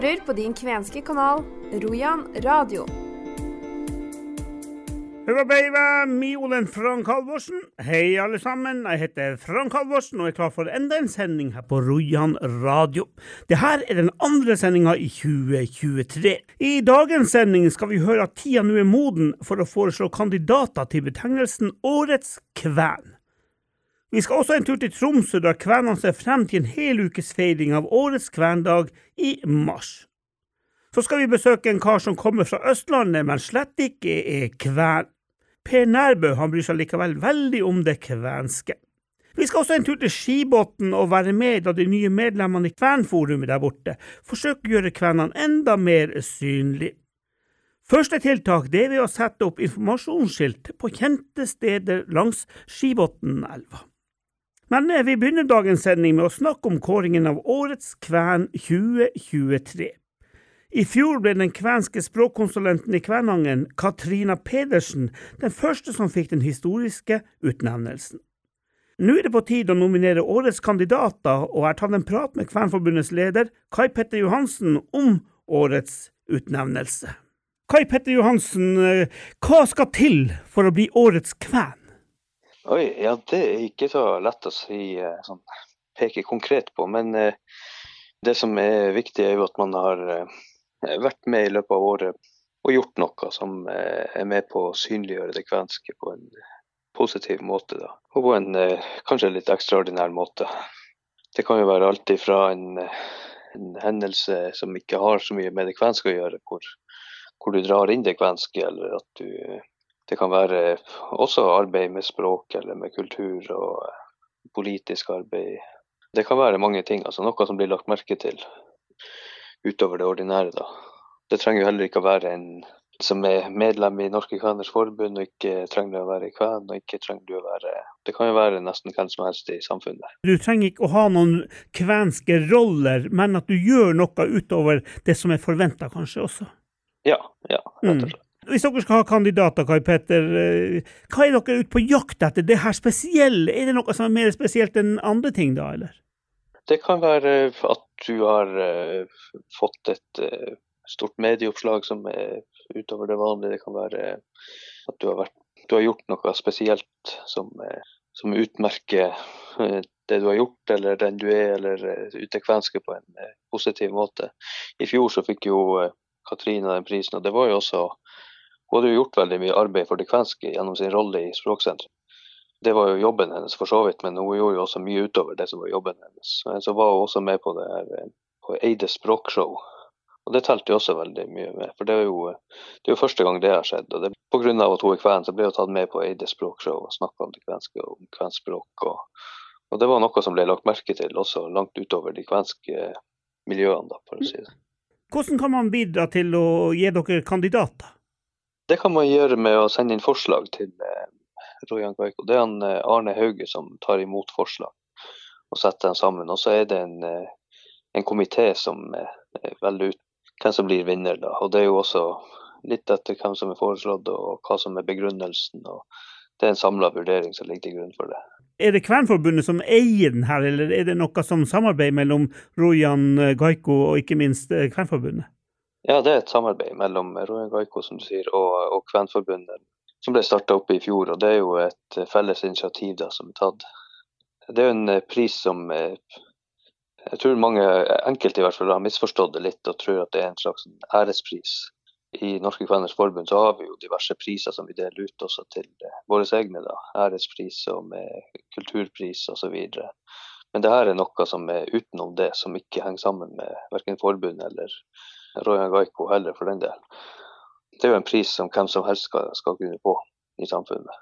hører på din kvenske kanal Rojan radio. Hei, alle sammen. Jeg heter Frank Halvorsen og er klar for enda en sending her på Rojan radio. Dette er den andre sendinga i 2023. I dagens sending skal vi høre at tida nå er moden for å foreslå kandidater til betegnelsen Årets kven. Vi skal også en tur til Tromsø, der kvenene ser frem til en hel ukes feiring av årets kvendag i mars. Så skal vi besøke en kar som kommer fra Østlandet, men slett ikke er kven. Per Nærbø han bryr seg likevel veldig om det kvenske. Vi skal også en tur til Skibotn og være med da de nye medlemmene i Kvenforumet der borte forsøker å gjøre kvenene enda mer synlig. Første tiltak det er ved å sette opp informasjonsskilt på kjente steder langs Skibotnelva. Men eh, vi begynner dagens sending med å snakke om kåringen av Årets kven 2023. I fjor ble den kvenske språkkonsulenten i Kvænangen, Katrina Pedersen, den første som fikk den historiske utnevnelsen. Nå er det på tide å nominere årets kandidater, og jeg har tatt en prat med Kvenforbundets leder, Kai Petter Johansen, om årets utnevnelse. Kai Petter Johansen, eh, hva skal til for å bli årets kven? Oi, ja det er ikke så lett å si, eh, sånn, peke konkret på. Men eh, det som er viktig, er jo at man har eh, vært med i løpet av året og gjort noe som er med på å synliggjøre det kvenske på en positiv måte. Da. Og på en kanskje litt ekstraordinær måte. Det kan jo være alt ifra en, en hendelse som ikke har så mye med det kvenske å gjøre, hvor, hvor du drar inn det kvenske, eller at du det kan være også arbeid med språk eller med kultur og politisk arbeid. Det kan være mange ting, altså noe som blir lagt merke til utover det ordinære. da. Det trenger jo heller ikke å være en som er medlem i Norske Kveners Forbund og ikke trenger å være kven. og ikke trenger å være... Det kan jo være nesten hvem som helst i samfunnet. Du trenger ikke å ha noen kvenske roller, men at du gjør noe utover det som er forventa kanskje også? Ja, ja, rett og mm. slett. Hvis dere skal ha kandidater, Kai Petter, eh, hva er dere ute på jakt etter? Det her spesielle, er det noe som er mer spesielt enn andre ting, da, eller? Det kan være at du har uh, fått et uh, stort medieoppslag som er utover det vanlige. Det kan være at du har, vært, du har gjort noe spesielt som, som utmerker det du har gjort, eller den du er, eller utekvenske på en positiv måte. I fjor så fikk jo Katrine den prisen, og det var jo også hun hadde jo gjort veldig mye arbeid for det kvenske gjennom sin rolle i språksenteret. Det var jo jobben hennes for så vidt, men hun gjorde jo også mye utover det som var jobben hennes. Så var hun også med på det her eh, på Eide språkshow. Og det telte jo også veldig mye med, for det er jo, det er jo første gang det har skjedd. og det, Pga. at hun er kven, så ble hun tatt med på Eide språkshow og snakka om det kvenske og om kvenspråk. Og, og, det var noe som ble lagt merke til også langt utover de kvenske miljøene, da, for å si det. Hvordan kan man bidra til å gi dere kandidater? Det kan man gjøre med å sende inn forslag til eh, Rojan Gaiko. Det er han eh, Arne Hauge som tar imot forslag og setter dem sammen. Og så er det en, eh, en komité som velger ut hvem som blir vinner. Da. Og det er jo også litt etter hvem som er foreslått og hva som er begrunnelsen. og Det er en samla vurdering som ligger til grunn for det. Er det Kvernforbundet som eier den her, eller er det noe som samarbeider mellom Rojan Gaiko og ikke minst Kvenforbundet? Ja, det er et samarbeid mellom Rojan Gaiko som du sier, og, og Kvenforbundet, som ble starta opp i fjor. og Det er jo et felles initiativ da, som er tatt. Det er jo en eh, pris som eh, jeg tror mange, enkelte i hvert fall, har misforstått det litt og tror at det er en slags ærespris. I Norske Kveners Forbund så har vi jo diverse priser som vi deler ut også til eh, våre egne. da, Ærespris og kulturpris osv. Men det her er noe som er utenom det, som ikke henger sammen med verken forbund eller Royan Gaiko heller, for den del. Det er jo en pris som hvem som helst skal, skal kunne få i samfunnet.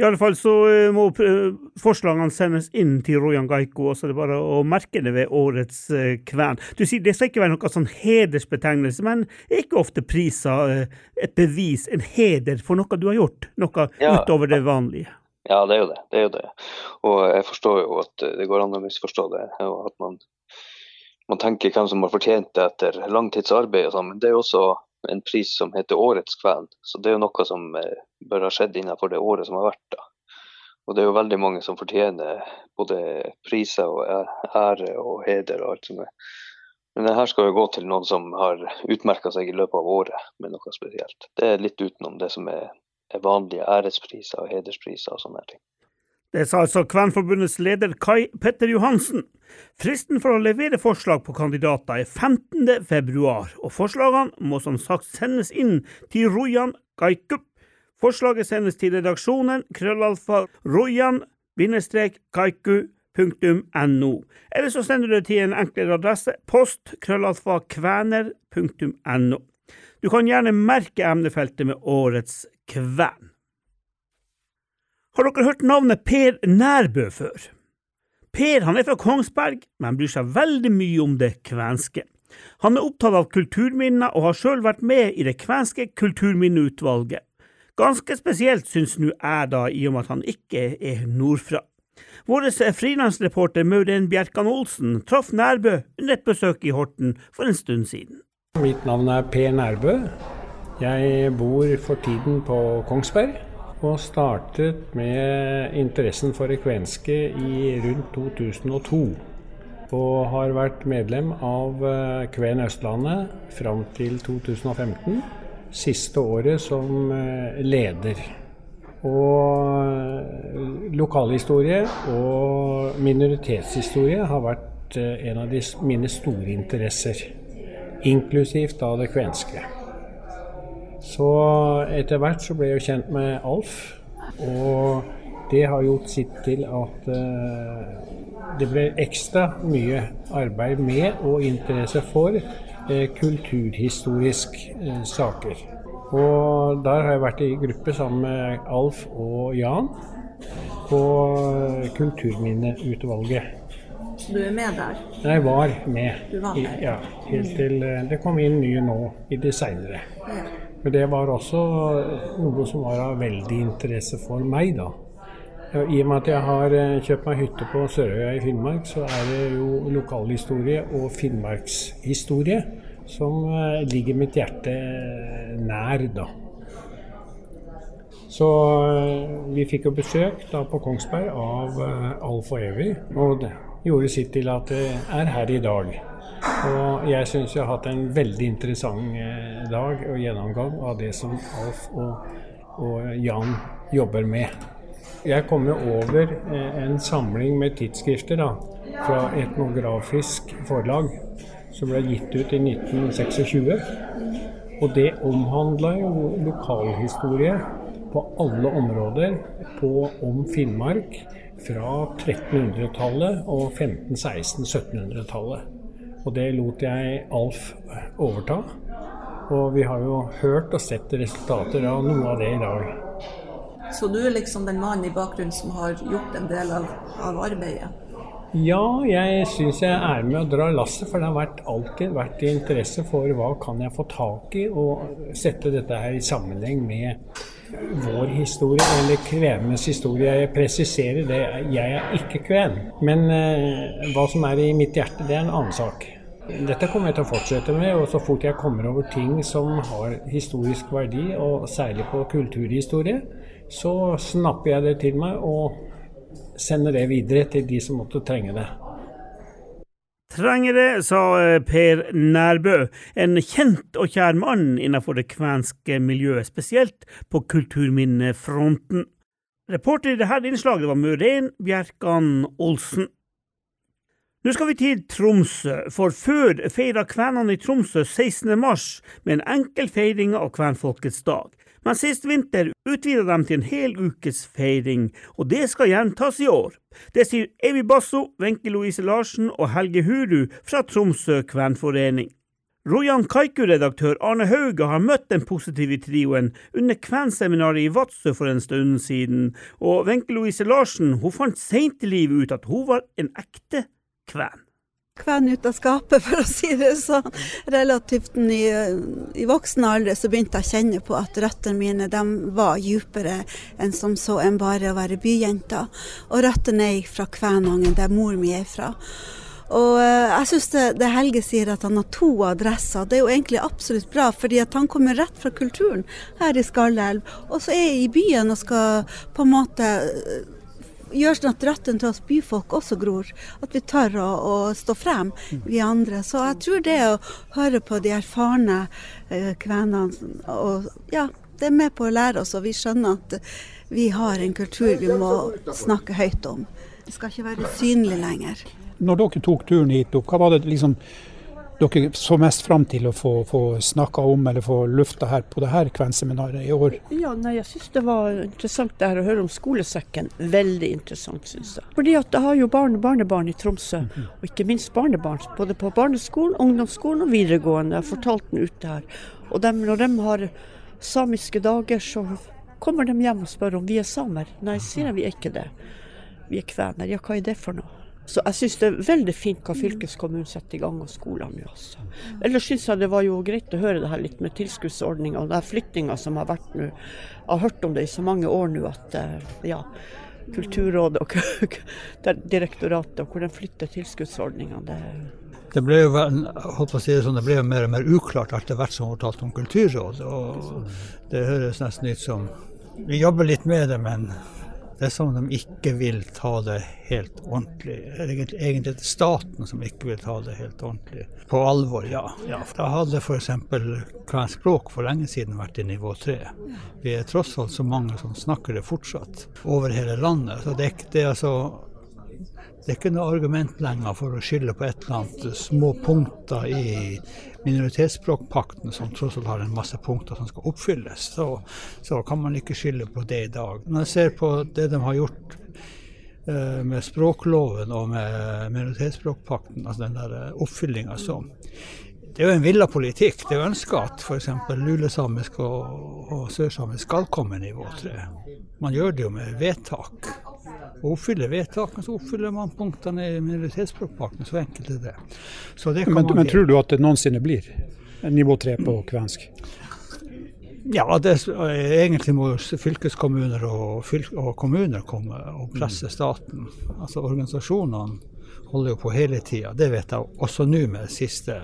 I alle fall så eh, må eh, forslagene sendes inn til Royan Gaiko, og så er det bare å merke det ved årets kvern. Du sier det skal ikke være noe sånn hedersbetegnelse, men er ikke ofte priser et bevis, en heder for noe du har gjort? Noe ja, utover det vanlige? Ja, det er jo det. det er jo det. Og jeg forstår jo at det går an å misforstå det. og at man man tenker hvem som har fortjent det etter langtidsarbeid og sånn, men det er jo også en pris som heter Årets kven. Så det er jo noe som eh, bør ha skjedd innenfor det året som har vært. da. Og det er jo veldig mange som fortjener både priser og ære og heder og alt som er. Men det her skal jo gå til noen som har utmerka seg i løpet av året med noe spesielt. Det er litt utenom det som er vanlige ærespriser og hederspriser og sånne ting. Det sa altså Kvenforbundets leder Kai Petter Johansen. Fristen for å levere forslag på kandidater er 15. februar, og forslagene må som sagt sendes inn til Rojan Gaikup. Forslaget sendes til redaksjonen krøllalfa rojan-kaiku.no, eller så sender du det til en enklere adresse post krøllalfa kvener.no. Du kan gjerne merke emnefeltet med årets kven. Har dere hørt navnet Per Nærbø før? Per han er fra Kongsberg, men bryr seg veldig mye om det kvenske. Han er opptatt av kulturminner og har sjøl vært med i det kvenske kulturminneutvalget. Ganske spesielt syns nå jeg da, i og med at han ikke er nordfra. Vår frilansreporter Maureen Bjerkan Olsen traff Nærbø under et besøk i Horten for en stund siden. Mitt navn er Per Nærbø. Jeg bor for tiden på Kongsberg og startet med interessen for kvenske i rundt 2002. Og har vært medlem av eh, Kven Østlandet fram til 2015. Siste året som eh, leder. Og eh, lokalhistorie og minoritetshistorie har vært en av mine store interesser. Inklusivt da det kvenske. Så etter hvert så ble jeg jo kjent med Alf, og det har gjort sitt til at uh, det ble ekstra mye arbeid med og interesse for uh, kulturhistoriske uh, saker. Og der har jeg vært i gruppe sammen med Alf og Jan på Kulturminneutvalget. Så du er med der? Jeg var med. Du var med? Ja, helt til det kom inn nye nå i det seinere. Ja. Men det var også noe som var av veldig interesse for meg, da. I og med at jeg har eh, kjøpt meg hytte på Sørøya i Finnmark, så er det jo lokalhistorie og finnmarkshistorie som eh, ligger mitt hjerte eh, nær, da. Så vi fikk jo besøk da på Kongsberg av Alf og Evy, og det gjorde sitt til at det er her i dag. Og jeg syns jeg har hatt en veldig interessant eh, dag og gjennomgang av det som Alf og, og Jan jobber med. Jeg kom jo over eh, en samling med tidsskrifter da, fra Etnografisk forlag, som ble gitt ut i 1926. Og det omhandla jo lokalhistorie på alle områder på, om Finnmark fra 1300-tallet og 1500-1600-1700-tallet. Og det lot jeg Alf overta. Og vi har jo hørt og sett resultater av noe av det i dag. Så du er liksom den mannen i bakgrunnen som har gjort en del av, av arbeidet? Ja, jeg syns jeg er med å dra lasset, for det har vært, alltid vært i interesse for hva kan jeg få tak i, og sette dette her i sammenheng med vår historie, eller kvenenes historie. Jeg presiserer det, jeg er ikke kven. Men eh, hva som er i mitt hjerte, det er en annen sak. Dette kommer jeg til å fortsette med, og så fort jeg kommer over ting som har historisk verdi, og særlig på kulturhistorie, så snapper jeg det til meg og sender det videre til de som måtte trenge det. Trenger det, sa eh, Per Nærbø, en kjent og kjær mann innenfor det kvenske miljøet, spesielt på kulturminnefronten. Reporter i dette innslaget var Møren Bjerkan Olsen. Nå skal vi til Tromsø, for før feira kvenene i Tromsø 16. mars med en enkel feiring av kvenfolkets dag. Men sist vinter utvida de til en hel ukes feiring, og det skal gjentas i år. Det sier Evi Basso, Wenche Louise Larsen og Helge Huru fra Tromsø kvenforening. Rojan Kaiku-redaktør Arne Hauge har møtt den positive trioen under kvenseminaret i Vadsø for en stund siden, og Wenche Louise Larsen hun fant seint i livet ut at hun var en ekte kven? Kven ut av skapet, for å si det sånn. Relativt ny, i voksen alder så begynte jeg å kjenne på at røttene mine de var dypere enn som så enn bare å være byjenta. Og røttene er fra Kvænangen, der mor mi er fra. Og eh, jeg syns det, det, Helge sier at han har to adresser, det er jo egentlig absolutt bra. fordi at han kommer rett fra kulturen her i Skallelv, og så er jeg i byen og skal på en måte gjør sånn at røttene til oss byfolk også gror. At vi tør å, å, stå frem, vi andre. Så jeg tror det å høre på de erfarne eh, kvenene og ja, det er med på å lære oss, og vi skjønner at vi har en kultur vi må snakke høyt om. Det skal ikke være synlig lenger. Når dere tok turen hit opp, hva var det liksom dere så mest fram til å få, få snakka om eller få lufta her på det her kvenseminaret i år? Ja, nei, Jeg syns det var interessant det her å høre om skolesekken. Veldig interessant, syns jeg. Fordi at jeg har jo barn og barnebarn i Tromsø, mhm. og ikke minst barnebarn. Både på barneskolen, ungdomsskolen og videregående. Jeg har den ute her. Og dem, når de har samiske dager, så kommer de hjem og spør om vi er samer. Nei, sier jeg vi er ikke det. Vi er kvener. Ja, hva er det for noe? Så jeg syns det er veldig fint hva fylkeskommunen setter i gang av skolene nå. Altså. Ellers syns jeg det var jo greit å høre det her litt med tilskuddsordninga og den flyttinga som har vært nå. Jeg har hørt om det i så mange år nå at eh, ja, Kulturrådet og direktoratet og hvor de flytter tilskuddsordninga, Det, det ble jo si det sånn, det ble jo mer og mer uklart etter hvert som hun talte om Kulturrådet. og Det høres nesten ut som Vi jobber litt med det, men det er som de ikke vil ta det helt ordentlig. Egentlig, egentlig staten som ikke vil ta det helt ordentlig. På alvor, ja. ja. Da hadde f.eks. kvensk språk for lenge siden vært i nivå tre. Vi er tross alt så mange som snakker det fortsatt over hele landet. Så det, det er altså det er ikke noe argument lenger for å skylde på et eller annet små punkter i minoritetsspråkpakten, som tross alt har en masse punkter som skal oppfylles. Så, så kan man ikke skylde på det i dag. Når jeg ser på det de har gjort uh, med språkloven og med minoritetsspråkpakten, altså den der uh, oppfyllinga som det er jo en villa politikk. Det er ønska at f.eks. lulesamisk og, og sørsamisk skal komme nivå tre. Man gjør det jo med vedtak og oppfyller vedtakene, så oppfyller man punktene i minoritetsspråkpakten. Så enkelt er det. det men, men tror du at det noensinne blir nivå tre på kvensk? Ja, det, egentlig må fylkeskommuner og, fylk, og kommuner komme og presse staten. Altså Organisasjonene holder jo på hele tida. Det vet jeg også nå med de siste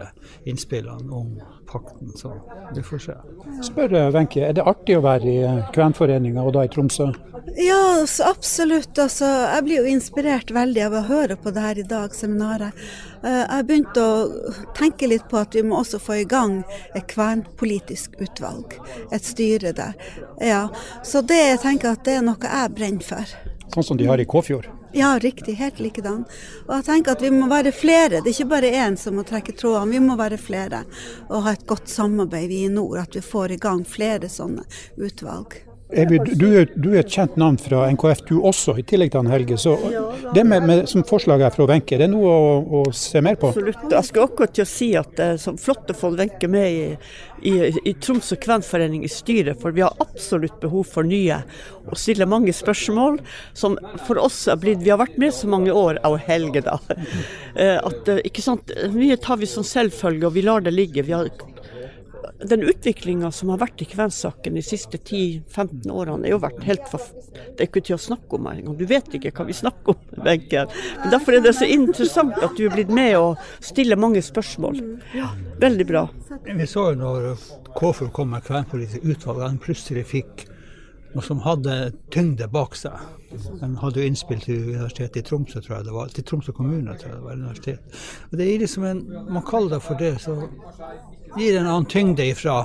innspillene om pakten. Så vi får se. Spør eh, Wenche, er det artig å være i eh, Kvenforeninga, og da i Tromsø? Ja, absolutt. Altså, jeg blir jo inspirert veldig av å høre på det her i dag, seminaret. Eh, jeg begynte å tenke litt på at vi må også få i gang et kvenpolitisk utvalg. Et styre der. Ja, så det jeg tenker at det er noe jeg brenner for. Sånn som de har i Kåfjord? Ja, riktig. Helt likedan. Og jeg tenker at vi må være flere. Det er ikke bare én som må trekke trådene, vi må være flere. Og ha et godt samarbeid, vi i nord. At vi får i gang flere sånne utvalg. Evi, du, er, du, er et kjent navn fra NKF du også, i tillegg til han Helge. Så det med, med, som forslag her fra Wenche, det er noe å, å, se mer på? Absolutt. Jeg skulle akkurat til å si at det er så flott å få Wenche med i, i, i Troms og Kvenforening i styret, for vi har absolutt behov for nye. Og stiller mange spørsmål som for oss er blitt Vi har vært med så mange år, av Helge, da. Eh, at, eh, ikke sant, Mye tar vi som selvfølge, og vi lar det ligge. Vi har den utviklinga som har vært i kvensaken de siste 10-15 årene, er jo vært helt for... Det er ikke til å snakke om engang. Du vet ikke hva vi snakker om, Wenche. Men derfor er det så interessant at du er blitt med og stiller mange spørsmål. Ja, veldig bra. Vi så jo når KFUR kom med kvenpolitisk utvalg, at de plutselig fikk noe som hadde tyngde bak seg. De hadde jo innspill til Universitetet i Tromsø, tror jeg det var. Til Tromsø kommune, tror jeg det var. universitet. Og det er liksom en, Man kaller det for det, så gir en annen tyngde ifra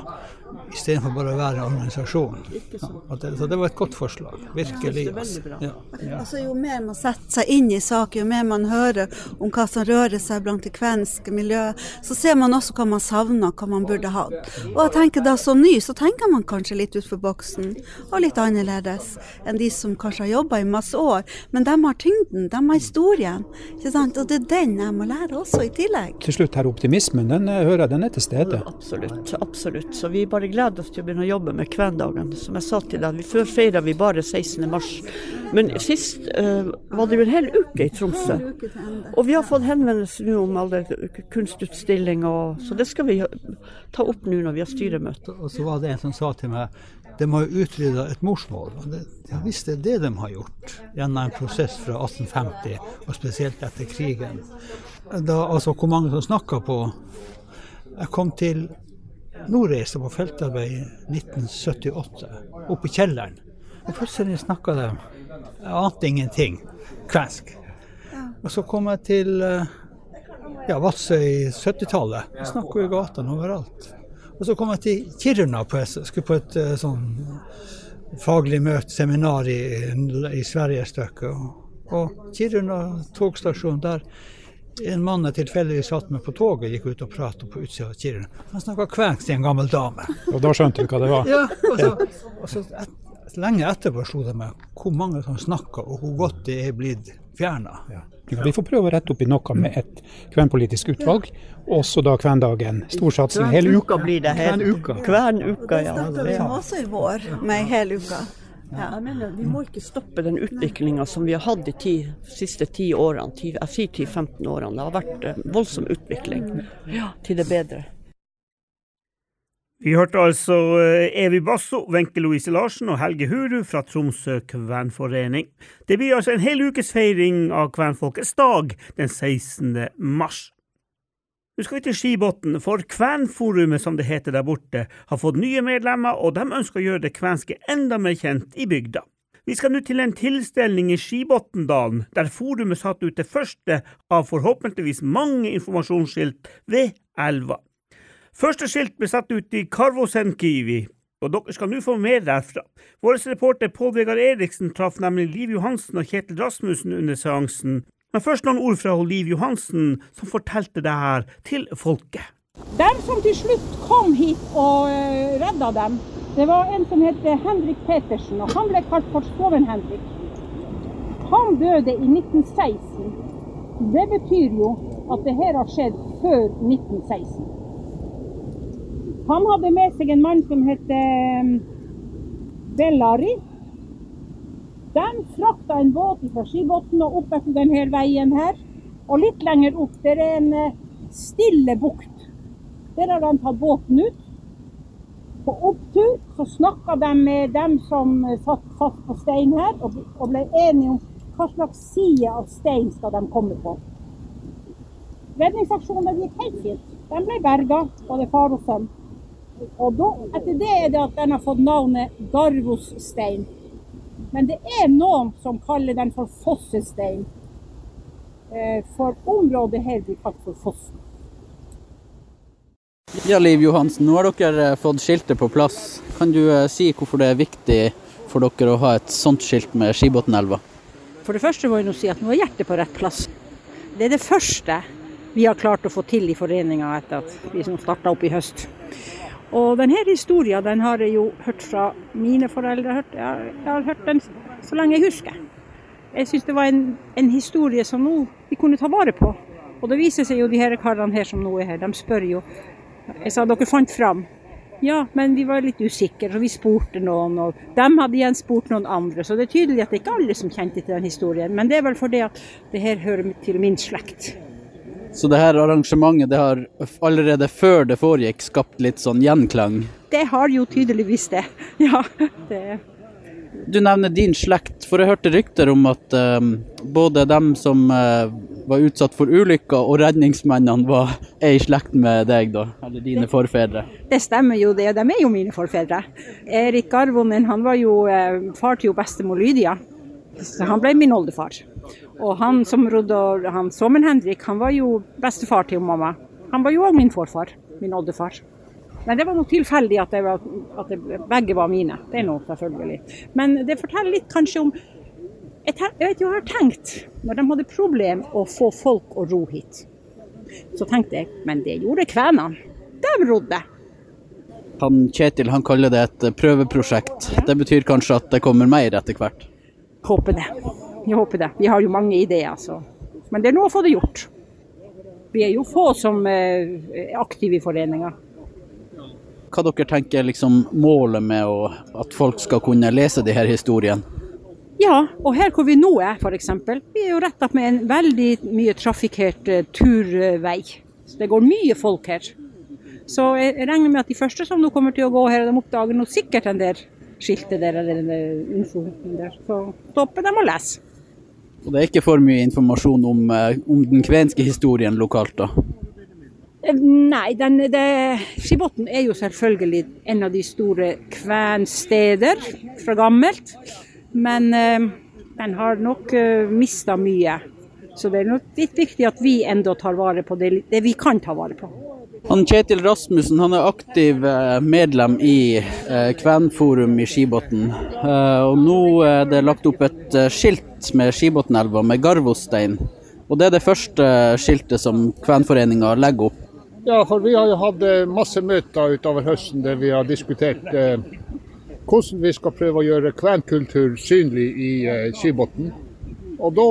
istedenfor bare å være en organisasjon. Ja, det, så det var et godt forslag. Virkelig. Ja, ja. Altså, jo mer man setter seg inn i saken, jo mer man hører om hva som rører seg blant det kvenske miljøet, så ser man også hva man savner, hva man burde hatt. Og jeg tenker da som ny, så tenker man kanskje litt utenfor boksen, og litt annerledes enn de som kanskje har jobba i masse år. Men de har tyngden, de har historien. Ikke sant? Og det er den jeg må lære også, i tillegg. Til slutt her, optimismen, den eh, hører jeg den er til stede? Absolutt. Absolutt. Så vi bare gleder oss til å begynne å jobbe med kvendagen. Som jeg sa til deg, før feira vi bare 16. mars. Men sist uh, var det jo en hel uke i Tromsø. Og vi har fått henvendelse nå om alle kunstutstillinger, så det skal vi ta opp nå når vi har styremøte. Og så var det en som sa til meg de har jo utrydda et morsmål. og det, Ja visst det er det de har gjort gjennom en prosess fra 1850, og spesielt etter krigen. Da, altså hvor mange som snakka på Jeg kom til Nordreisa på feltarbeid i 1978, oppe i kjelleren. Og plutselig snakka de. Jeg ante ingenting. Kvensk. Og så kom jeg til eh, ja, Vadsø i 70-tallet. Jeg snakker jo i gatene overalt. Og så kom jeg til Kiruna, på, skulle på et uh, sånn faglig møte, seminar i, i Sverige et stykke. Og, og Kiruna togstasjon, der en mann jeg tilfeldigvis satt med på toget, gikk ut og pratet på utsida av Kiruna. Han snakka kvensk til en gammel dame. Og da skjønte du hva det var? Ja, og så, og så et, Lenge etterpå slo det meg hvor mange som snakker, og hvor godt det er blitt fjerna. Ja. Vi får prøve å rette opp i noe med et kvenpolitisk utvalg, også da kvendagen. Storsatsing hele uka. blir det. Hver uka. Kven uka, ja. Det starter vi også i vår med ei hel uke. Ja. Jeg mener, Vi må ikke stoppe den utviklinga som vi har hatt de ti, siste ti årene. Ti, jeg sier 10-15 årene. Det har vært eh, voldsom utvikling ja, til det bedre. Vi hørte altså eh, Evy Basso, Wenche Louise Larsen og Helge Huru fra Tromsø kvenforening. Det blir altså en hel ukes feiring av kvenfolkets dag den 16. mars. Nå skal vi til Skibotn, for Kvenforumet, som det heter der borte, har fått nye medlemmer, og de ønsker å gjøre det kvenske enda mer kjent i bygda. Vi skal nå til en tilstelning i Skibotndalen, der forumet satte ut det første av forhåpentligvis mange informasjonsskilt ved elva. Første skilt ble satt ut i Karvosenkivi, og dere skal nå få mer derfra. Vår reporter Pål Vegard Eriksen traff nemlig Liv Johansen og Kjetil Rasmussen under seansen. Men først noen ord fra Liv Johansen, som fortalte det her til folket. Den som til slutt kom hit og uh, redda dem, det var en som het Henrik Petersen. og Han ble kalt for Skoven-Henrik. Han døde i 1916. Det betyr jo at det her har skjedd før 1916. Han hadde med seg en mann som het Bellari. De frakta en båt fra Skibotn og opp etter denne veien her. Og litt lenger opp der er en eh, stille bukt. Der har de tatt båten ut. På opptur så snakka de med dem som eh, satt fast på stein her, og ble enige om hva slags side av stein skal de komme på. Redningsaksjonen gikk helt fint. De ble berga, både far og sønn. Og da, etter det er det at den har fått navnet Garvosstein. Men det er noen som kaller den for Fossestein. Eh, For området her blir kalt for Fossen. Ja, Liv Johansen, nå har dere eh, fått skiltet på plass. Kan du eh, si hvorfor det er viktig for dere å ha et sånt skilt med Skibotnelva? For det første må jeg nå si at nå er hjertet på rett plass. Det er det første vi har klart å få til i foreninga etter at vi som starta opp i høst. Og denne historien den har jeg jo hørt fra mine foreldre. Jeg, har, jeg har hørt den så lenge jeg husker. Jeg syns det var en, en historie som nå vi kunne ta vare på. Og det viser seg jo de her karene her som nå er her, de spør jo. Jeg sa dere fant fram. Ja, men vi var litt usikre, så vi spurte noen. Og de hadde igjen spurt noen andre. Så det er tydelig at det ikke er alle som kjente til den historien. Men det er vel fordi at det her hører til min slekt. Så det her arrangementet det har allerede før det foregikk skapt litt sånn gjenklang. Det har jo tydeligvis det. Ja, det Du nevner din slekt, for jeg hørte rykter om at eh, både dem som uh, var utsatt for ulykker og redningsmennene var er i slekt med deg, da? Eller dine forfedre? Det stemmer jo det, de er jo mine forfedre. Erik Garvonen han var jo uh, far til jo bestemor Lydia, så han ble min oldefar. Og han som rodde han Sommen Henrik, han var jo bestefar til mamma. Han var jo òg min forfar, min oldefar. Men det var nok tilfeldig at, det var, at det, begge var mine. Det er nå selvfølgelig. Men det forteller litt kanskje om Jeg, vet jo, jeg har tenkt, når de hadde problem å få folk å ro hit, så tenkte jeg men det gjorde kvenene. De rodde. Han Kjetil han kaller det et prøveprosjekt. Det betyr kanskje at det kommer mer etter hvert? Håper det. Jeg håper det. Vi har jo mange ideer, så. Men det er nå å få det gjort. Vi er jo få som eh, er aktive i foreninga. Hva dere tenker er liksom målet med å, at folk skal kunne lese de her historiene? Ja, og her hvor vi nå er f.eks. Vi er jo rett opp med en veldig mye trafikkert eh, turvei. Så det går mye folk her. Så jeg jeg regner med at de første som nå kommer til å gå her, de oppdager nå sikkert den der skiltet der eller den der infoen der. Så stopper de og leser. Og det er ikke for mye informasjon om, eh, om den kvenske historien lokalt, da? Eh, nei, den, det, Skibotn er jo selvfølgelig en av de store kvensteder fra gammelt. Men eh, den har nok uh, mista mye. Så det er nok litt viktig at vi enda tar vare på det, det vi kan ta vare på. Han Kjetil Rasmussen han er aktiv eh, medlem i eh, Kvenforum i Skibotn. Eh, og nå er det lagt opp et skilt med Skibotnelva med garvostein. Og det er det første skiltet som Kvenforeninga legger opp. Ja, for vi har jo hatt masse møter utover høsten der vi har diskutert hvordan vi skal prøve å gjøre kvenkultur synlig i Skibotn. Og da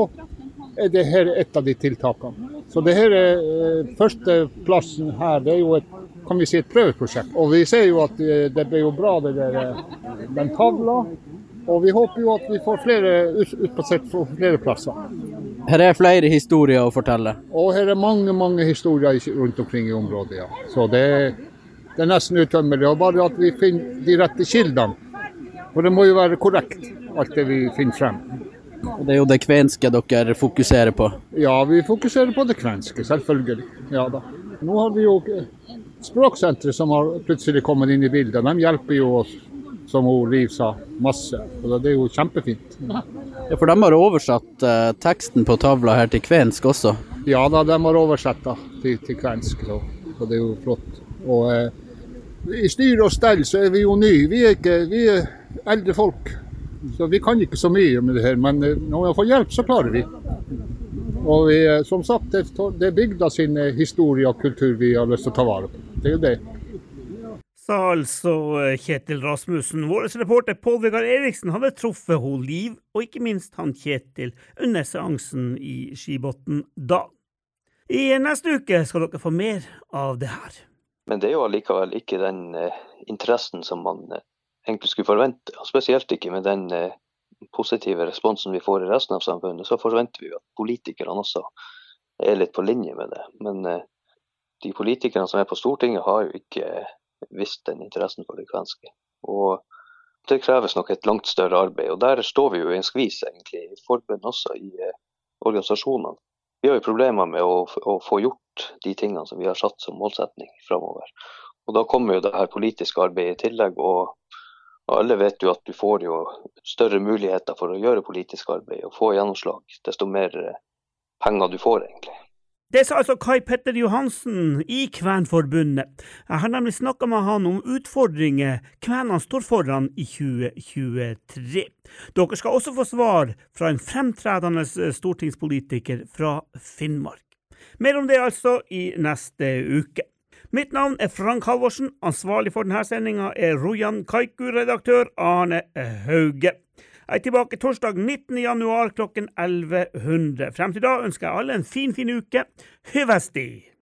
er det her et av de tiltakene. Så det her er eh, Førsteplassen her det er jo et, kan vi si et prøveprosjekt. Og vi ser jo at det, det ble jo bra, det der, eh, den tavla. Og vi håper jo at vi får flere utplassert på flere plasser. Her er flere historier å fortelle? Og her er mange mange historier rundt omkring i området, ja. Så det, det er nesten utømmelig. Og bare at vi finner de rette kildene. For det må jo være korrekt, alt det vi finner frem. Og Det er jo det kvenske dere fokuserer på? Ja, vi fokuserer på det kvenske, selvfølgelig. Ja da. Nå har vi jo Språksenteret som har plutselig kommet inn i bildet. De hjelper jo oss, som Liv sa, masse. Og Det er jo kjempefint. Ja, For de har oversatt eh, teksten på tavla her til kvensk også? Ja da, de har oversatt da, til, til kvensk, så, så, det er jo flott. Og eh, I styr og stell så er vi jo nye. Vi er, ikke, vi er eldre folk. Så vi kan ikke så mye med det her, men eh, når vi får hjelp, så klarer vi. Og vi, eh, som sagt, det er bygda sin eh, historie og kultur vi har lyst til å ta vare på. Det er jo det. Sa altså Kjetil Rasmussen. Vår reporter Pål Vegard Eriksen hadde truffet hun Liv, og ikke minst han Kjetil, under seansen i Skibotn da. I neste uke skal dere få mer av det her. Men det er jo allikevel ikke den eh, interessen som man egentlig skulle forvente. og Spesielt ikke med den eh, positive responsen vi får i resten av samfunnet. Så forventer vi at politikerne også er litt på linje med det. Men eh, de politikerne som er på Stortinget har jo ikke visst den interessen for det kvenske. Og det kreves nok et langt større arbeid. Og der står vi jo i en skvis, egentlig, i forbund også, i eh, organisasjonene. Vi har jo problemer med å, å, få gjort de tingene som vi har satt som målsetning framover. Og da kommer jo det her politiske arbeidet i tillegg. og alle vet jo at du får jo større muligheter for å gjøre politisk arbeid og få gjennomslag, desto mer eh, penger du får, egentlig. Det sa altså Kai Petter Johansen i Kvenforbundet. Jeg har nemlig snakka med han om utfordringer kvenene står foran i 2023. Dere skal også få svar fra en fremtredende stortingspolitiker fra Finnmark. Mer om det altså i neste uke. Mitt navn er Frank Halvorsen. Ansvarlig for denne sendinga er Rojan Kaiku, redaktør Arne Hauge. Jeg er tilbake torsdag 19. januar klokken 1100. Frem til da ønsker jeg alle en fin, fin uke. Hyvesti!